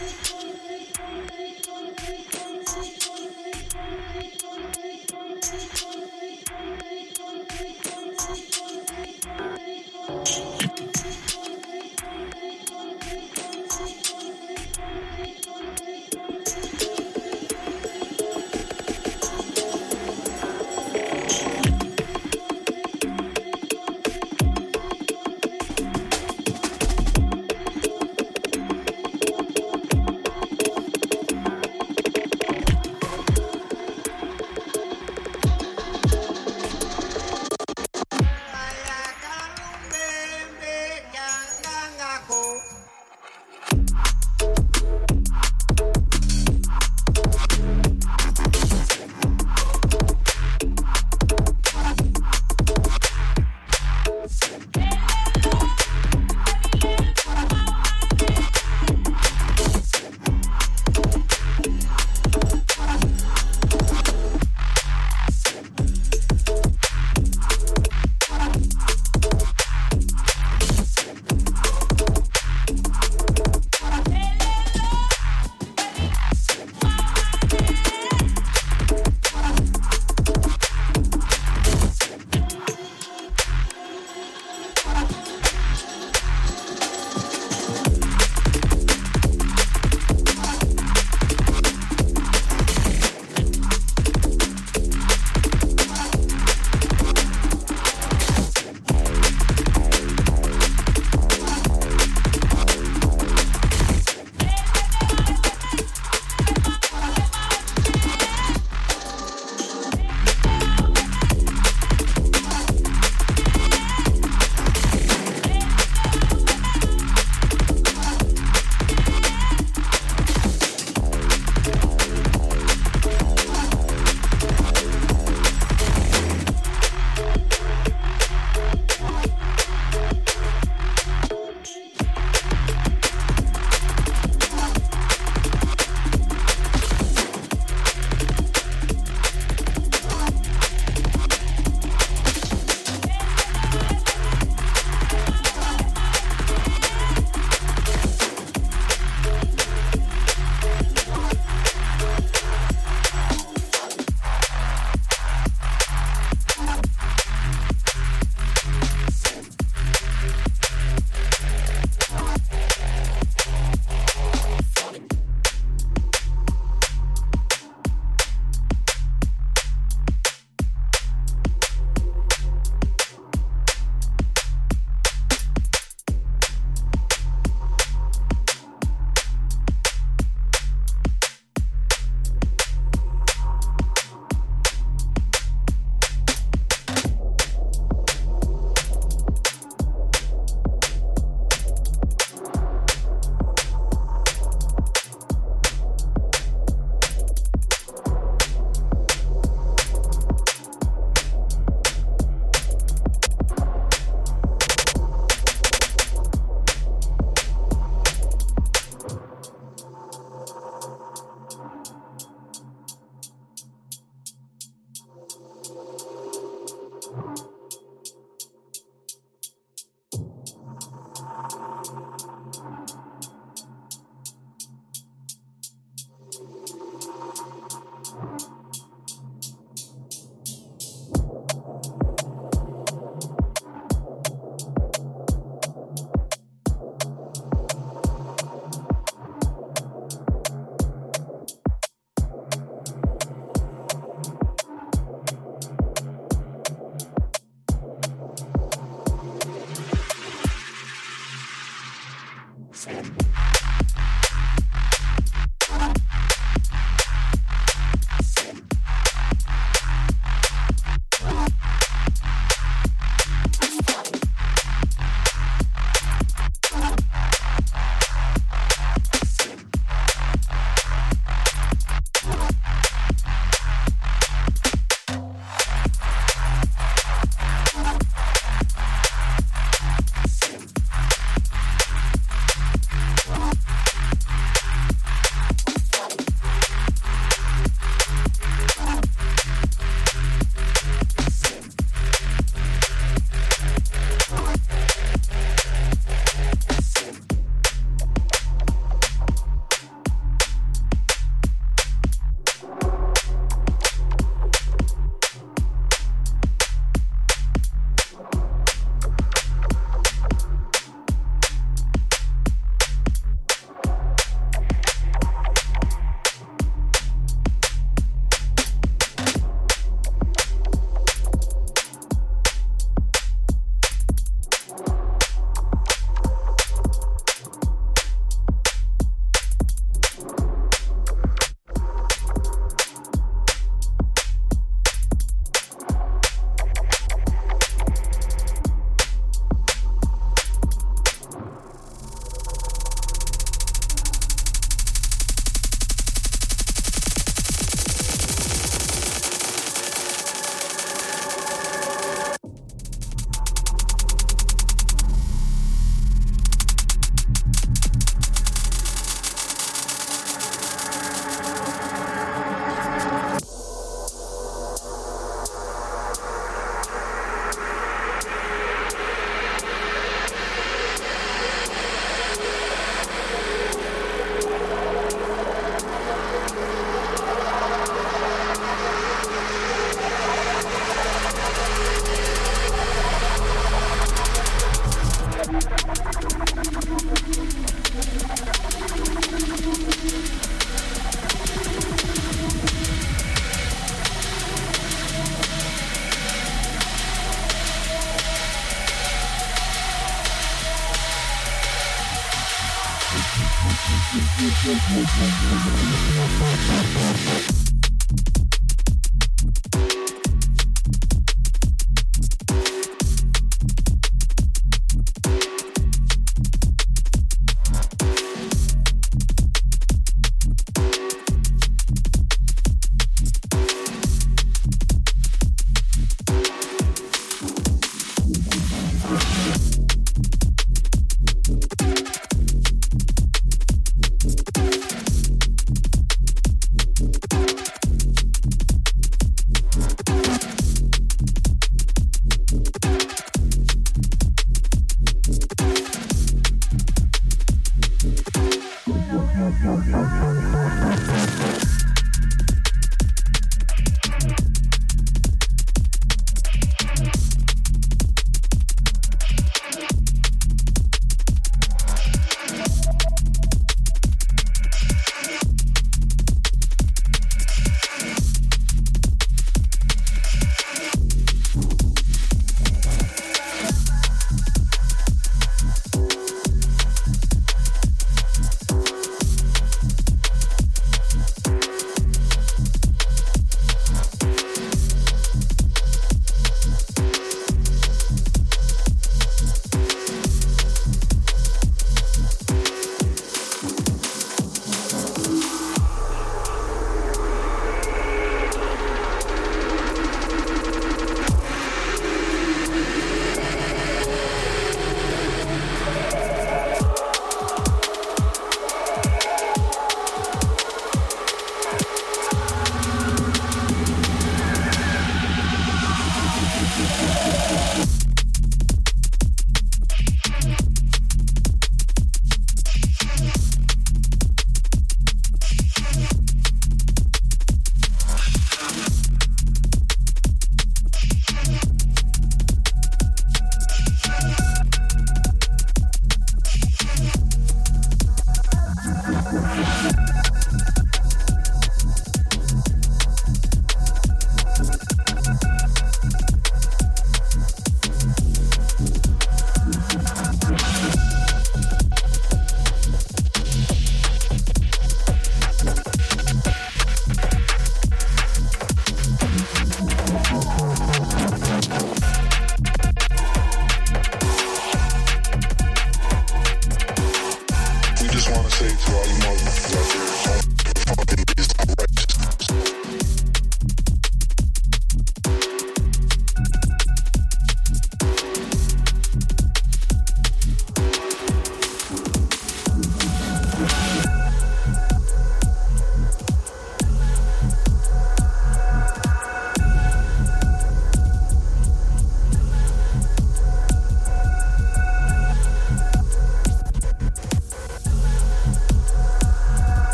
Yes.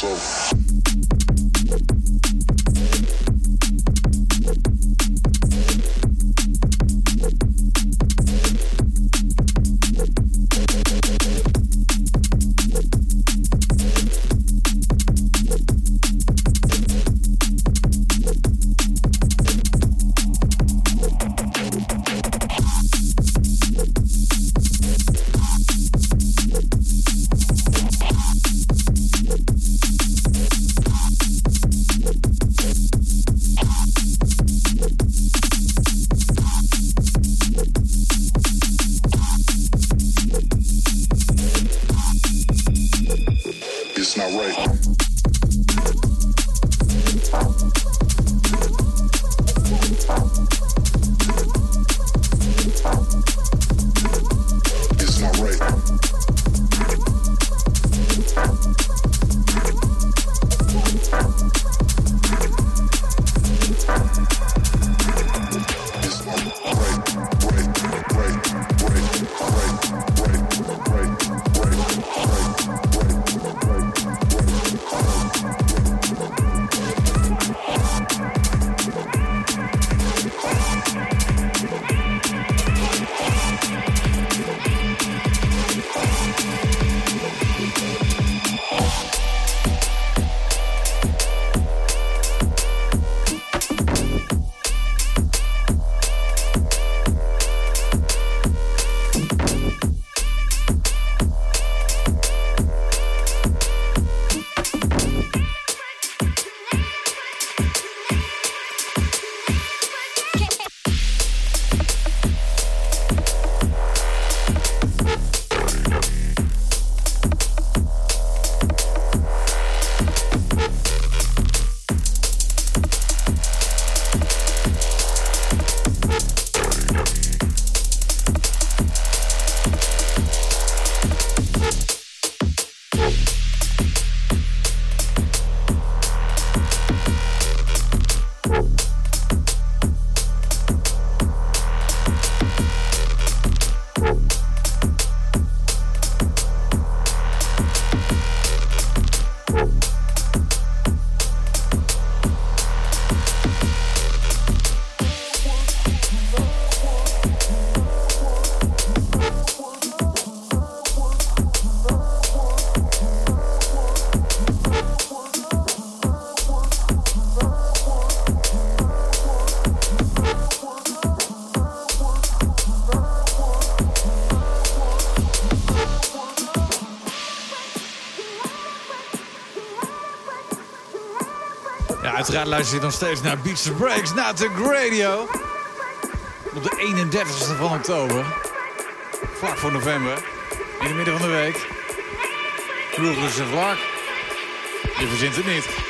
So. Uiteraard luister je nog steeds naar Beats Breaks, naar The Radio. Op de 31ste van oktober. Vlak voor november. In de midden van de week. Is het vlak. Je verzint het niet.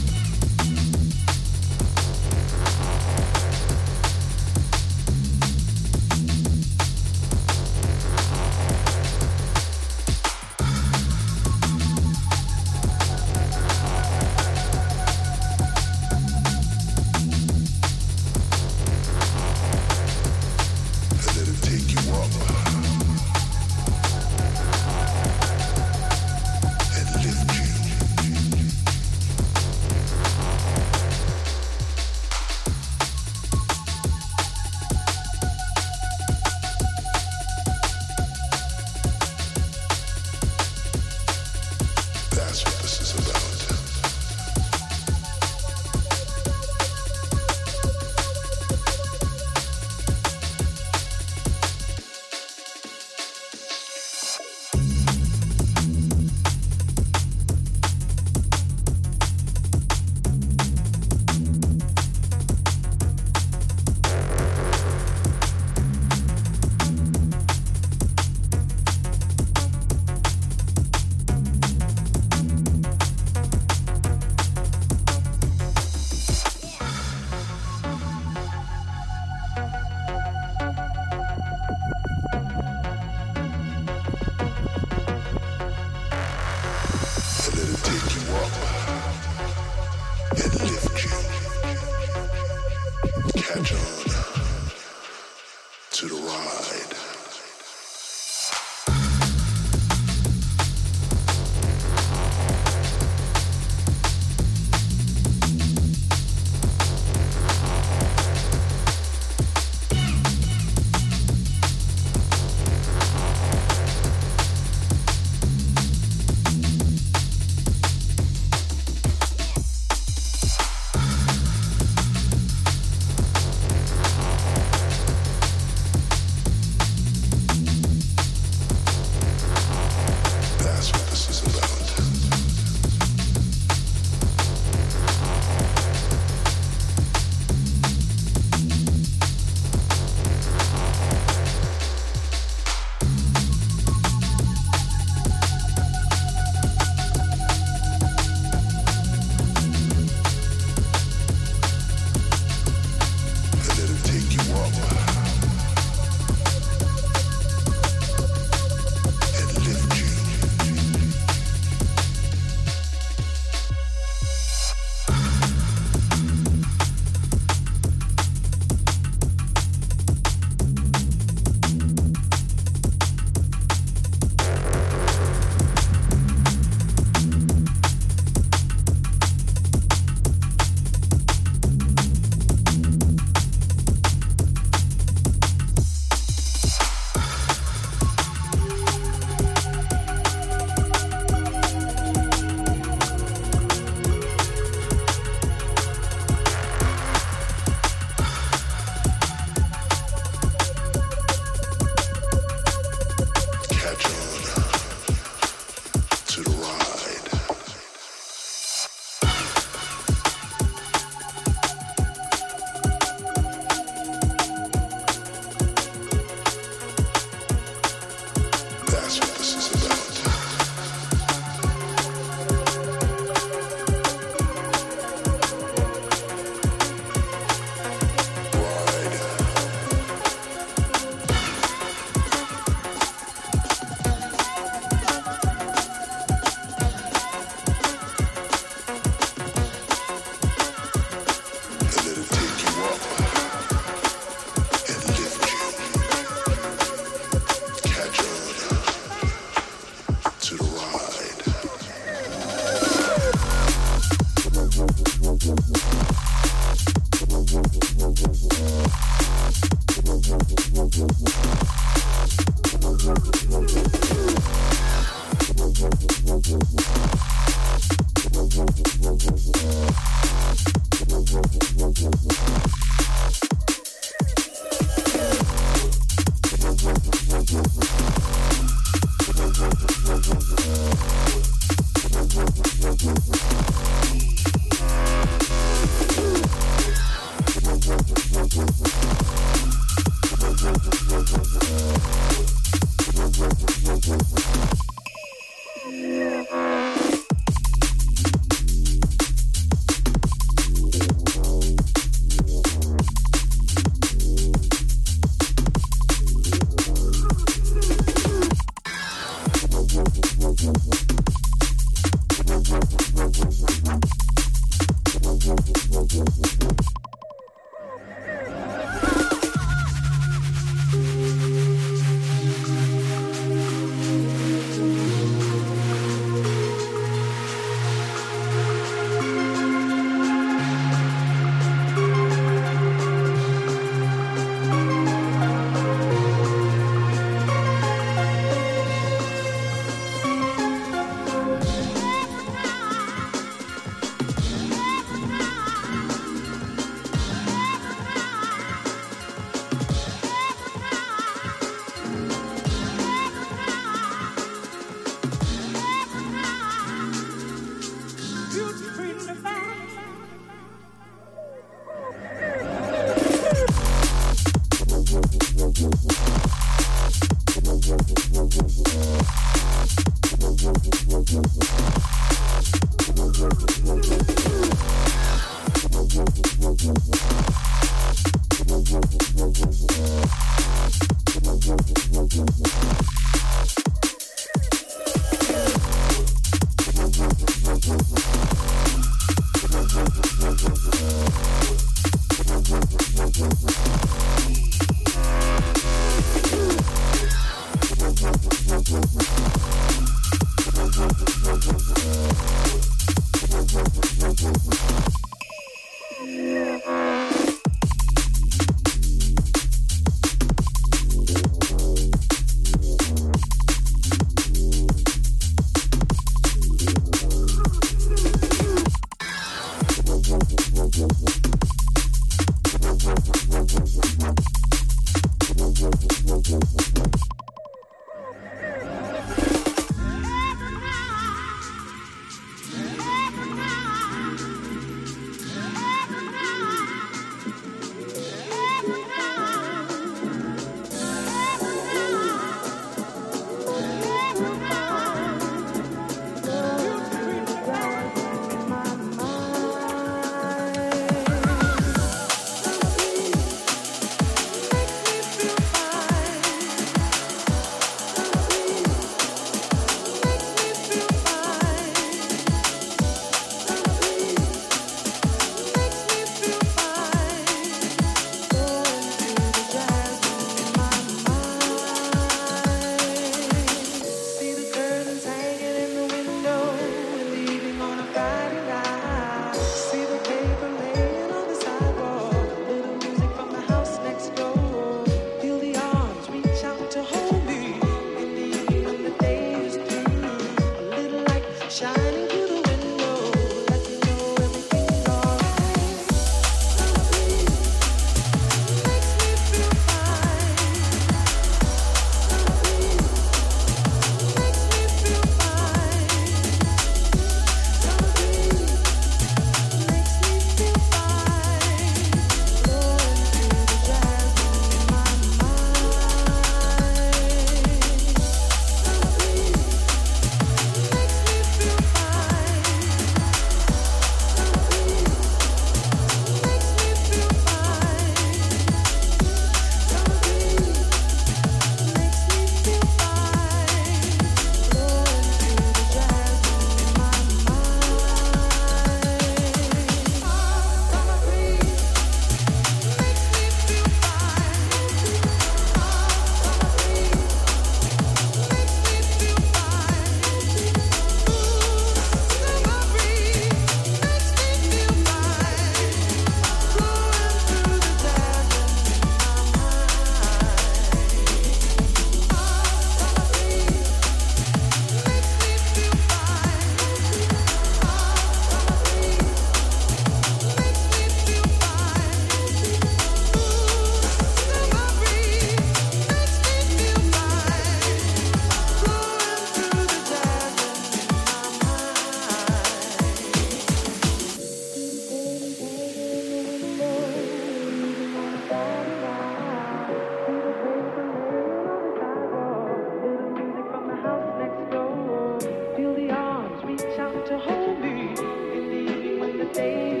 lonely when the day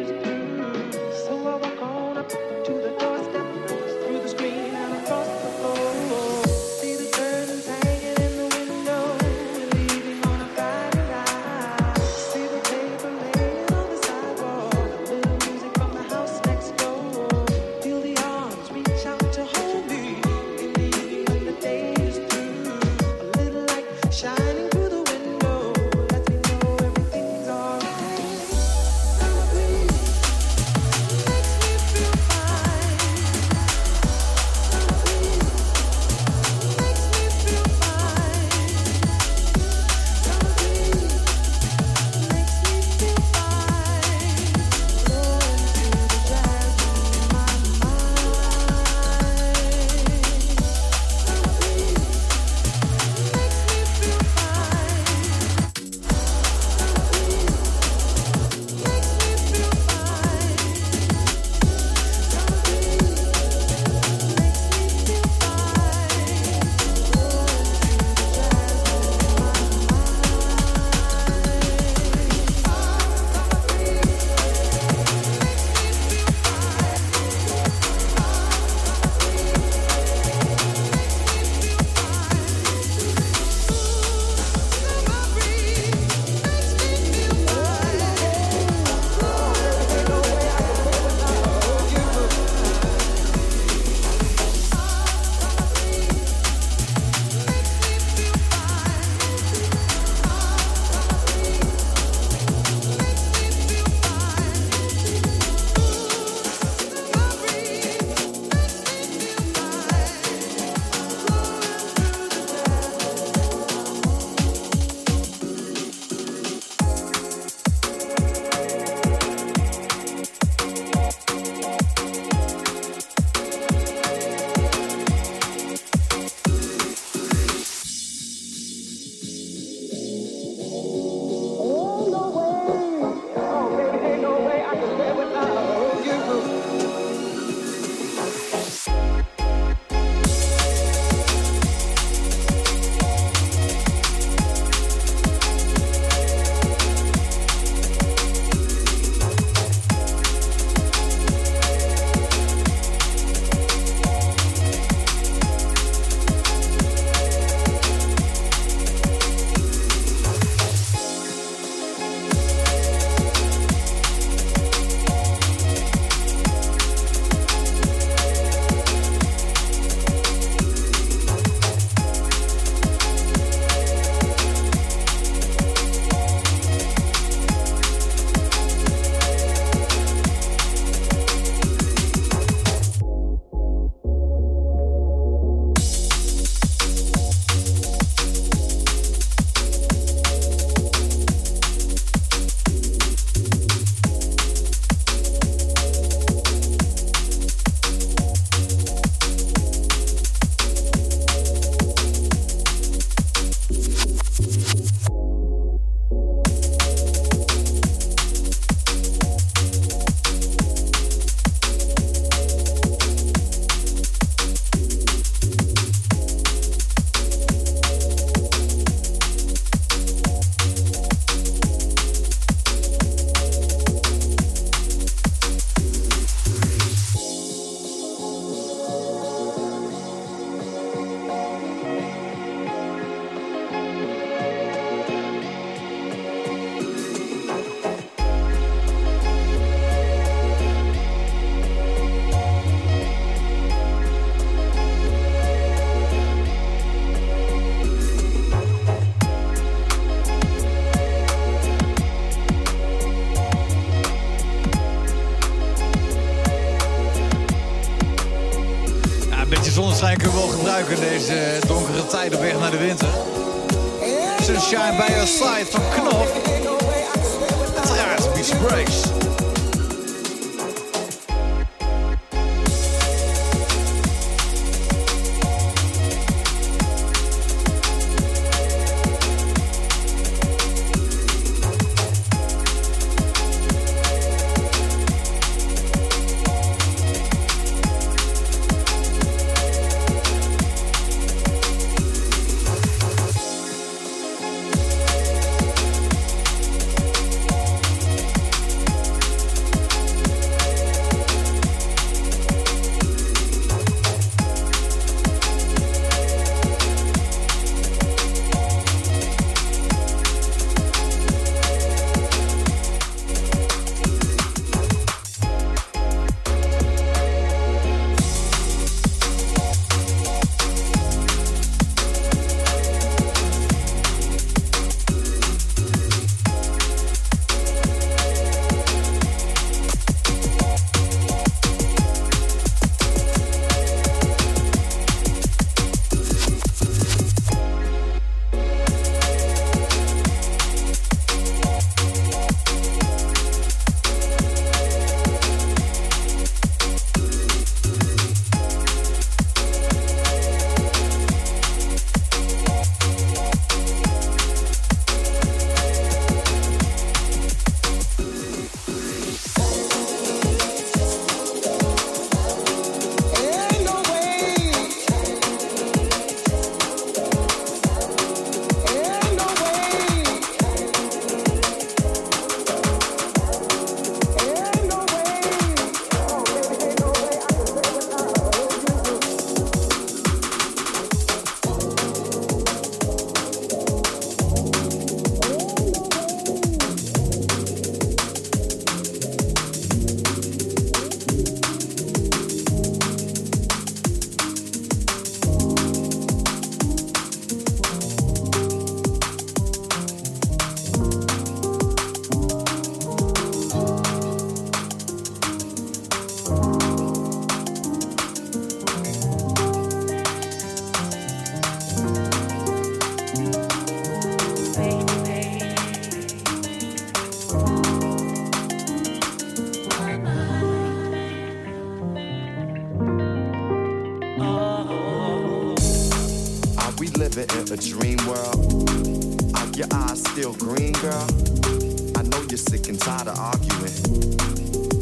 arguing,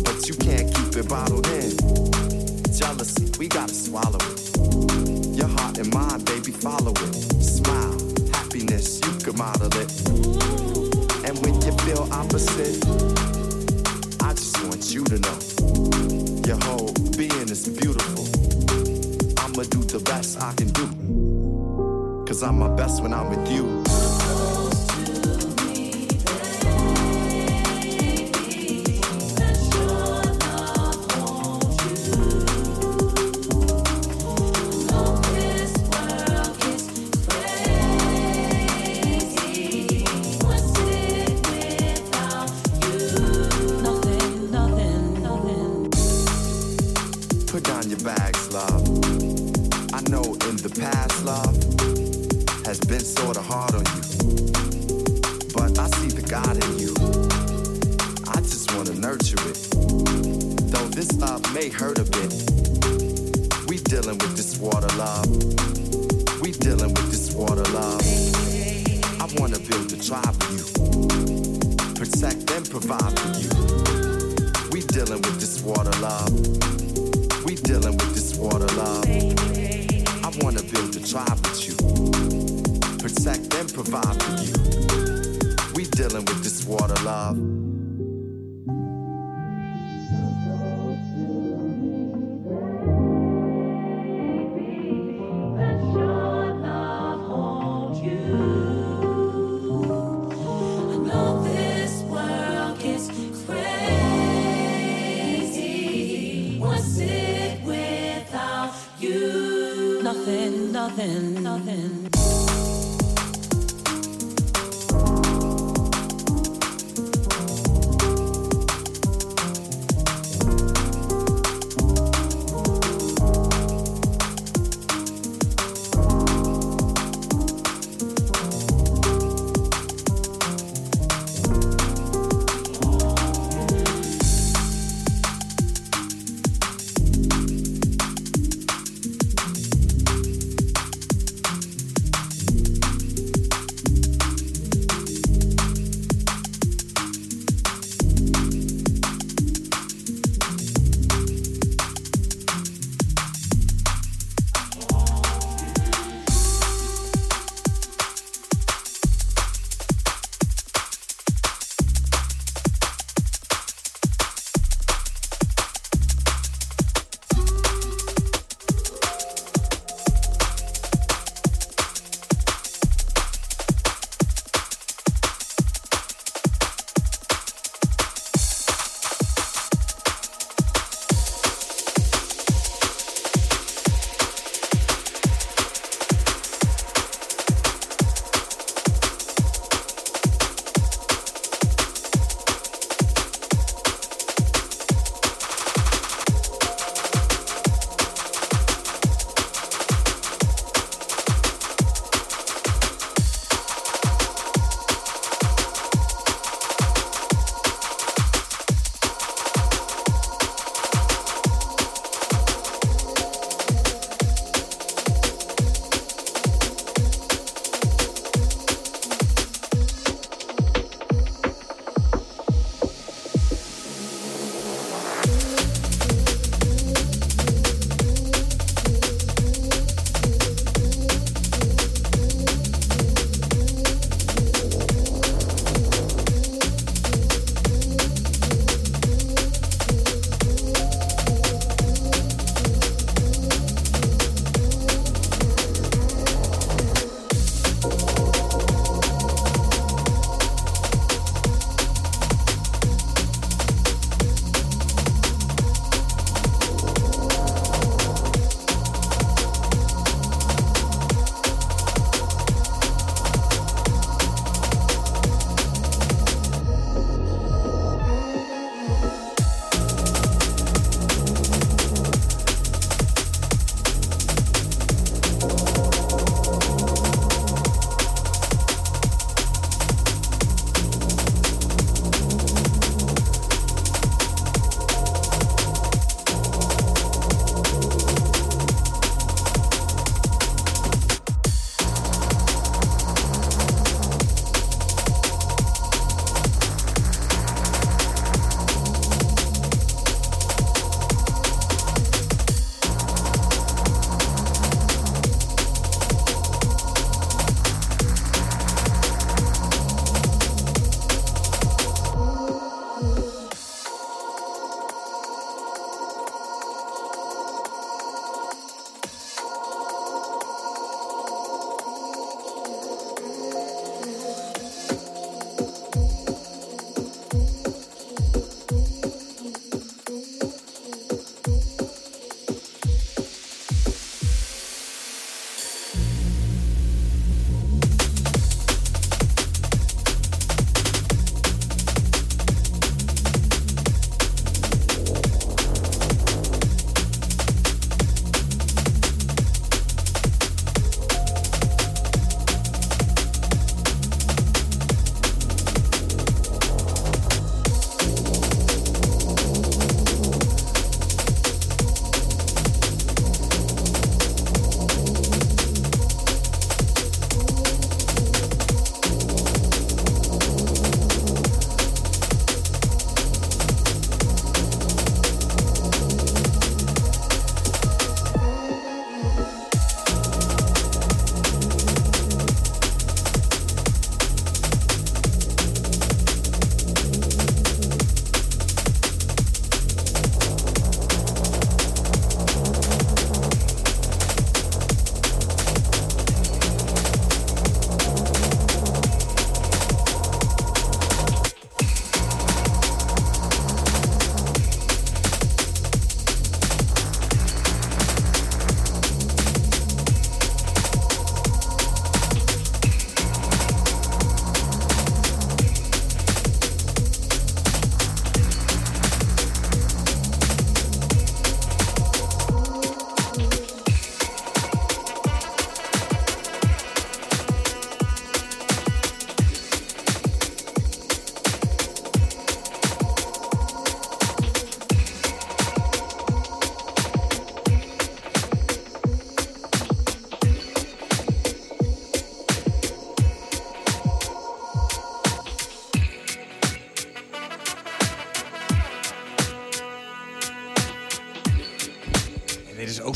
but you can't keep it bottled in. Jealousy, we gotta swallow it. Your heart and mind, baby, follow it. Smile, happiness, you can model it. And when you feel opposite, I just want you to know your whole being is beautiful. I'ma do the best I can do, cause I'm my best when I'm with you.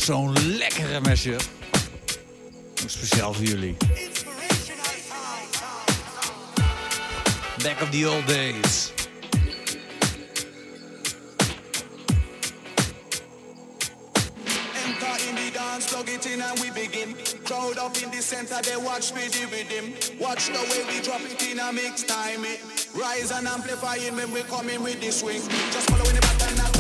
zo'n lekkere mesje. Speciaal voor jullie. Back of the old days. and we begin. Crowd up in the center, they watch me do with him. Watch the way we drop it in mix time. It rise and amplify it when we come in with the swing. Just.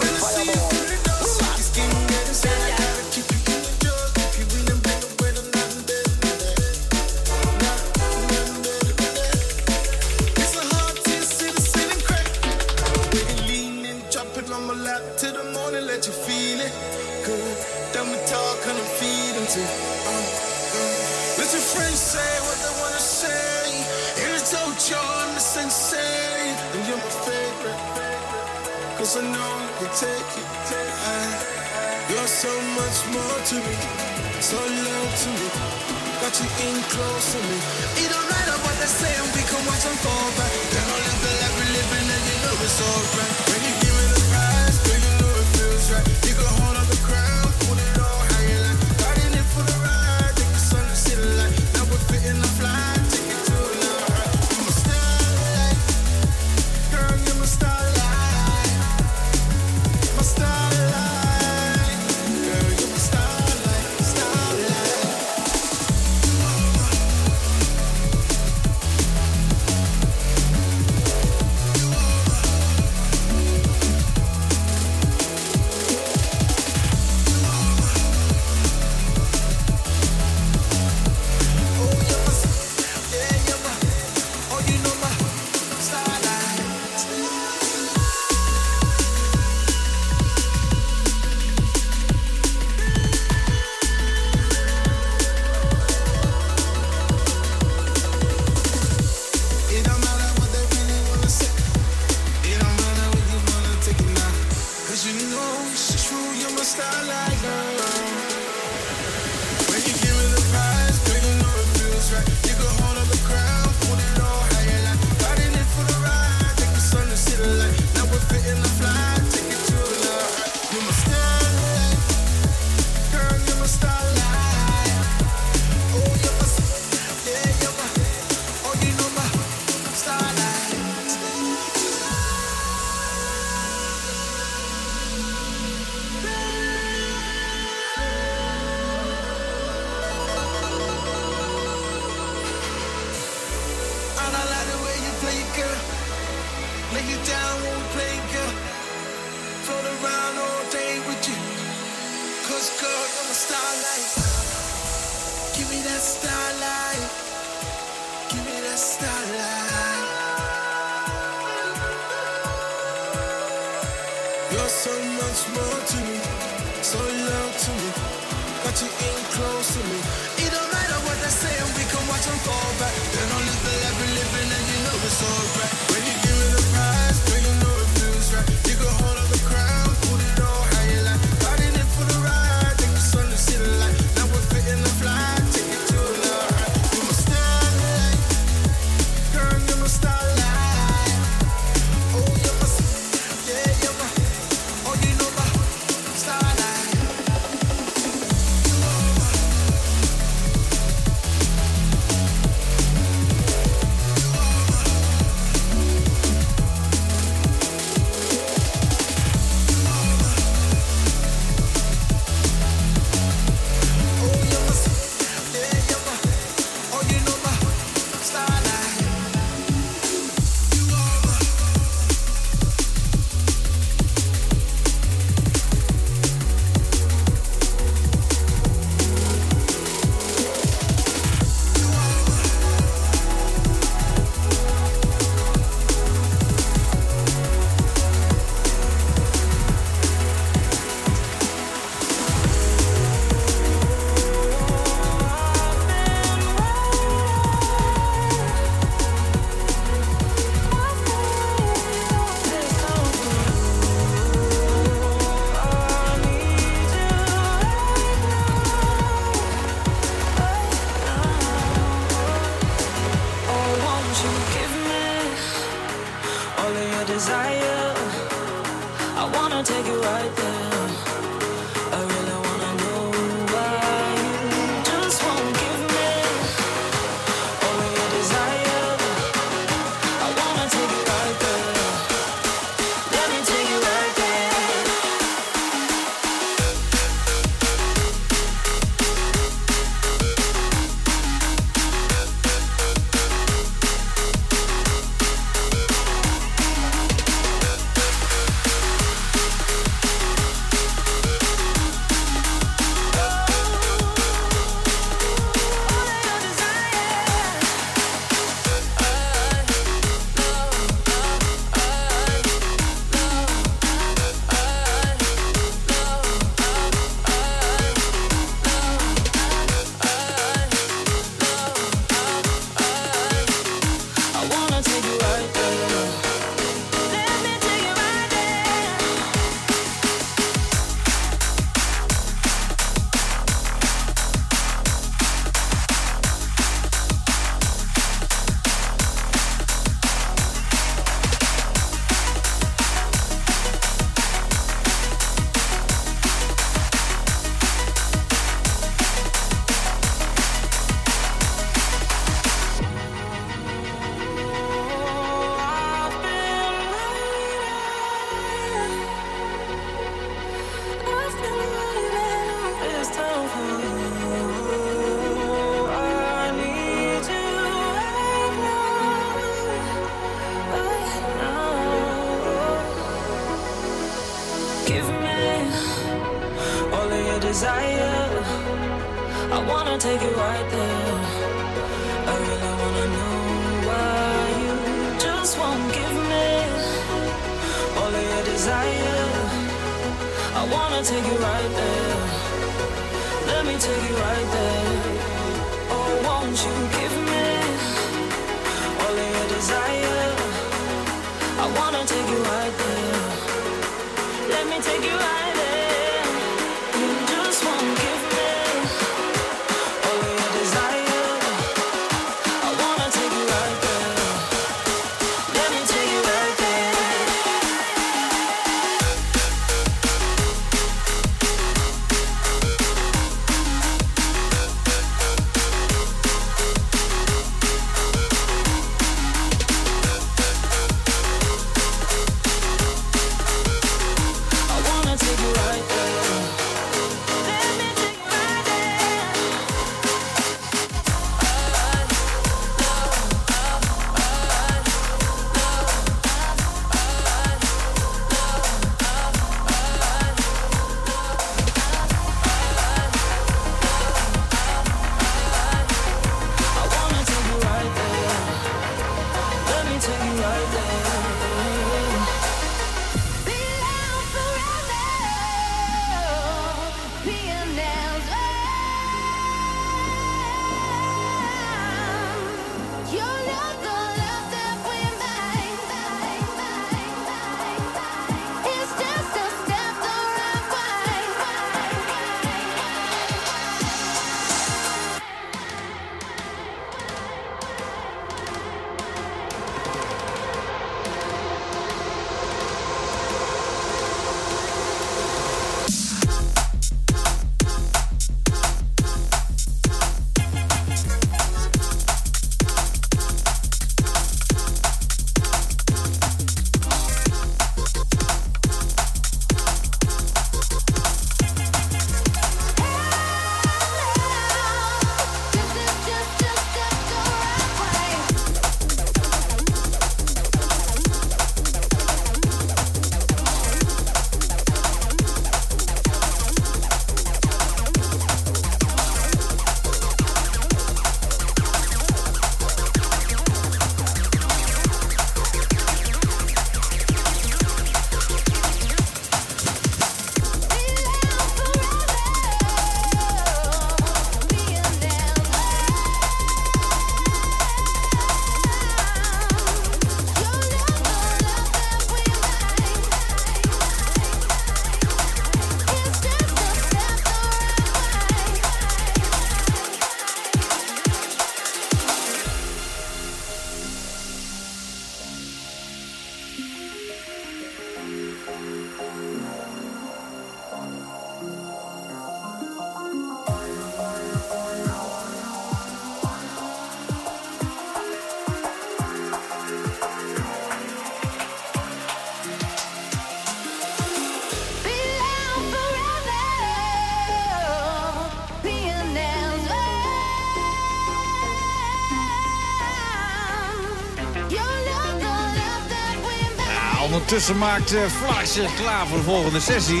Ondertussen maakt uh, Vlaag zich klaar voor de volgende sessie.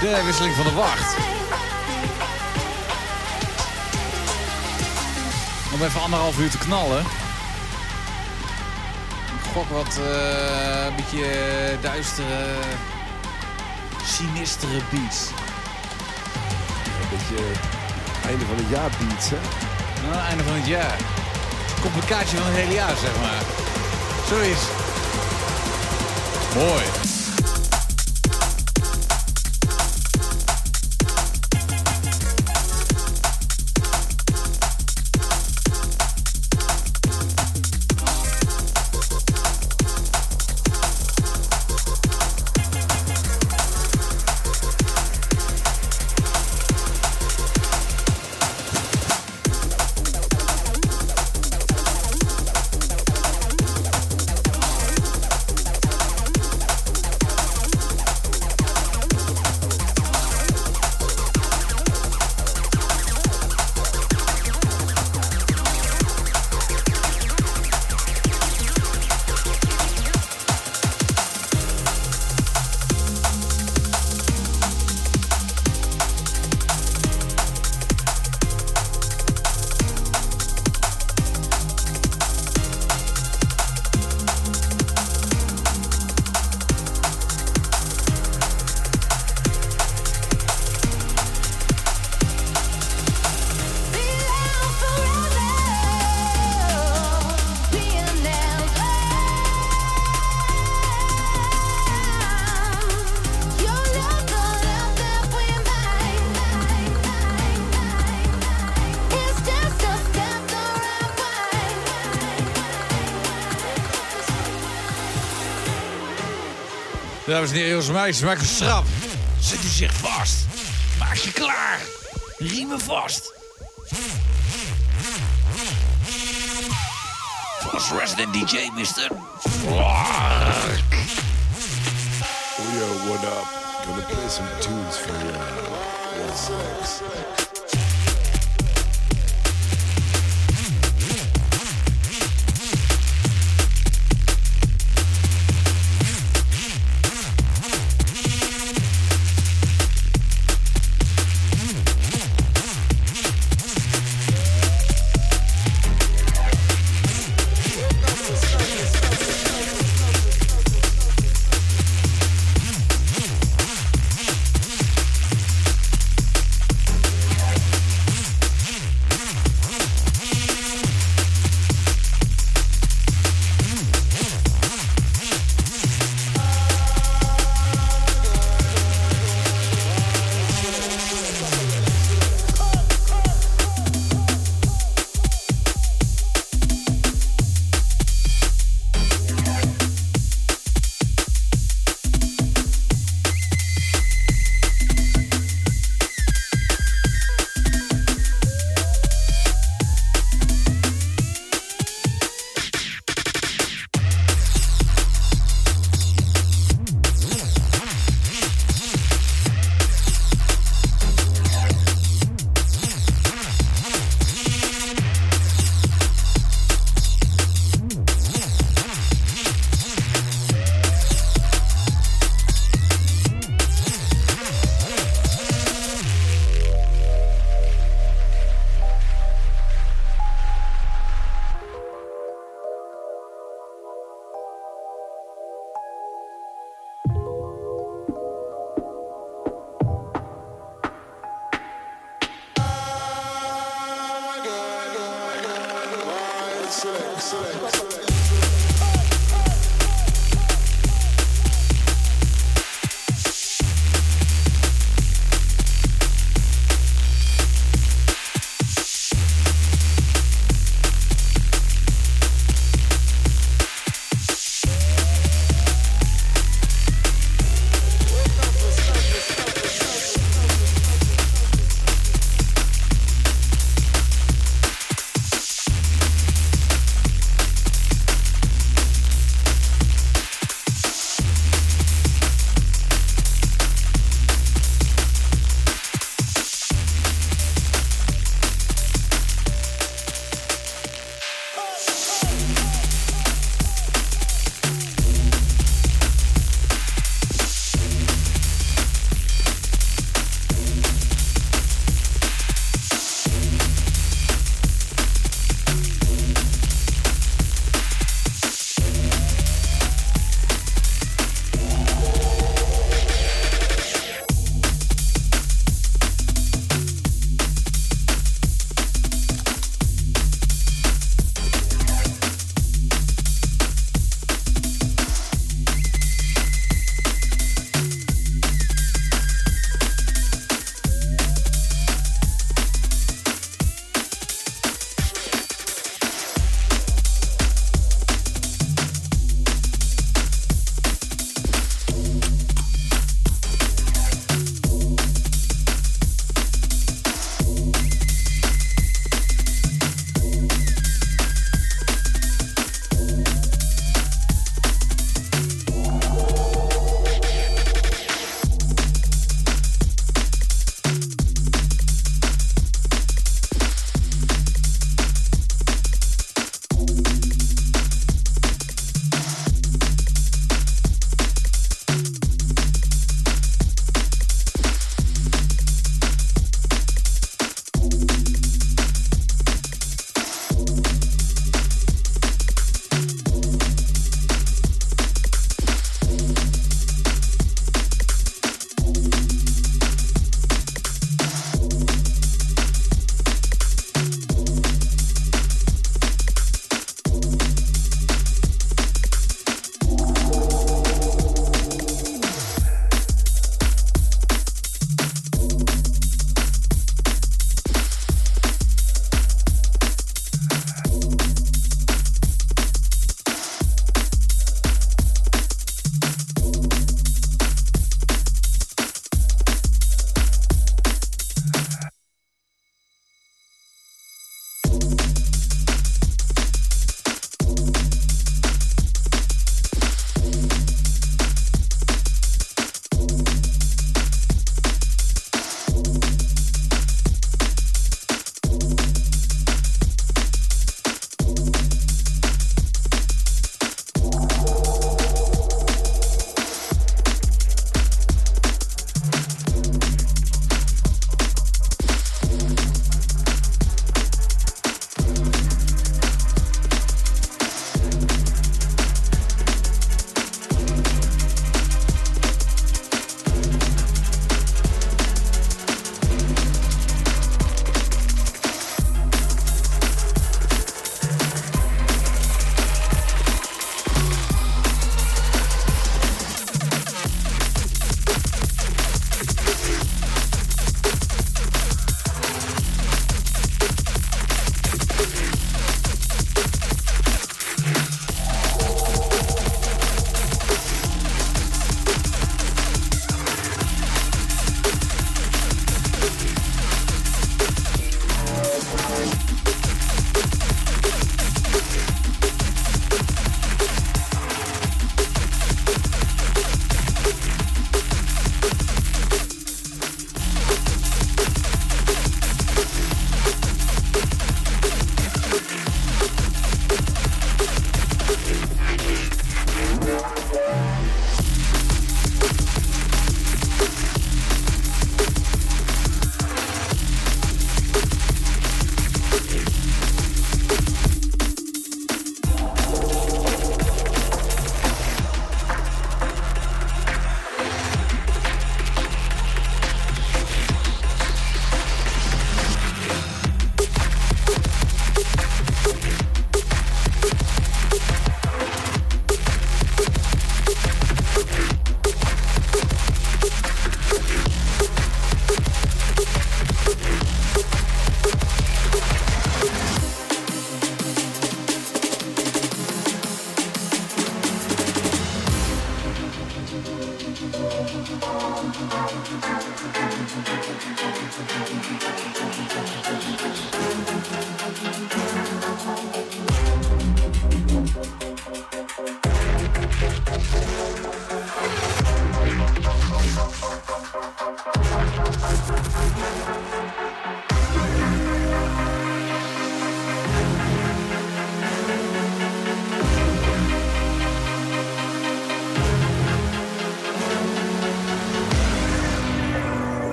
De wisseling van de wacht. Om even anderhalf uur te knallen. Gok wat uh, een beetje duistere, sinistere beats. Een beetje einde van het jaar beats, hè? Nou, einde van het jaar. Complicatie van het hele jaar, zeg maar. Zoiets. Boy. Dames en heren, jongens en meisjes, maak een schrap. Zet u zich vast. Maak je klaar. Riemen vast. Vast resident DJ, Mr. Clark. Oh, yo, what up? Gonna play some tunes for you. Wow.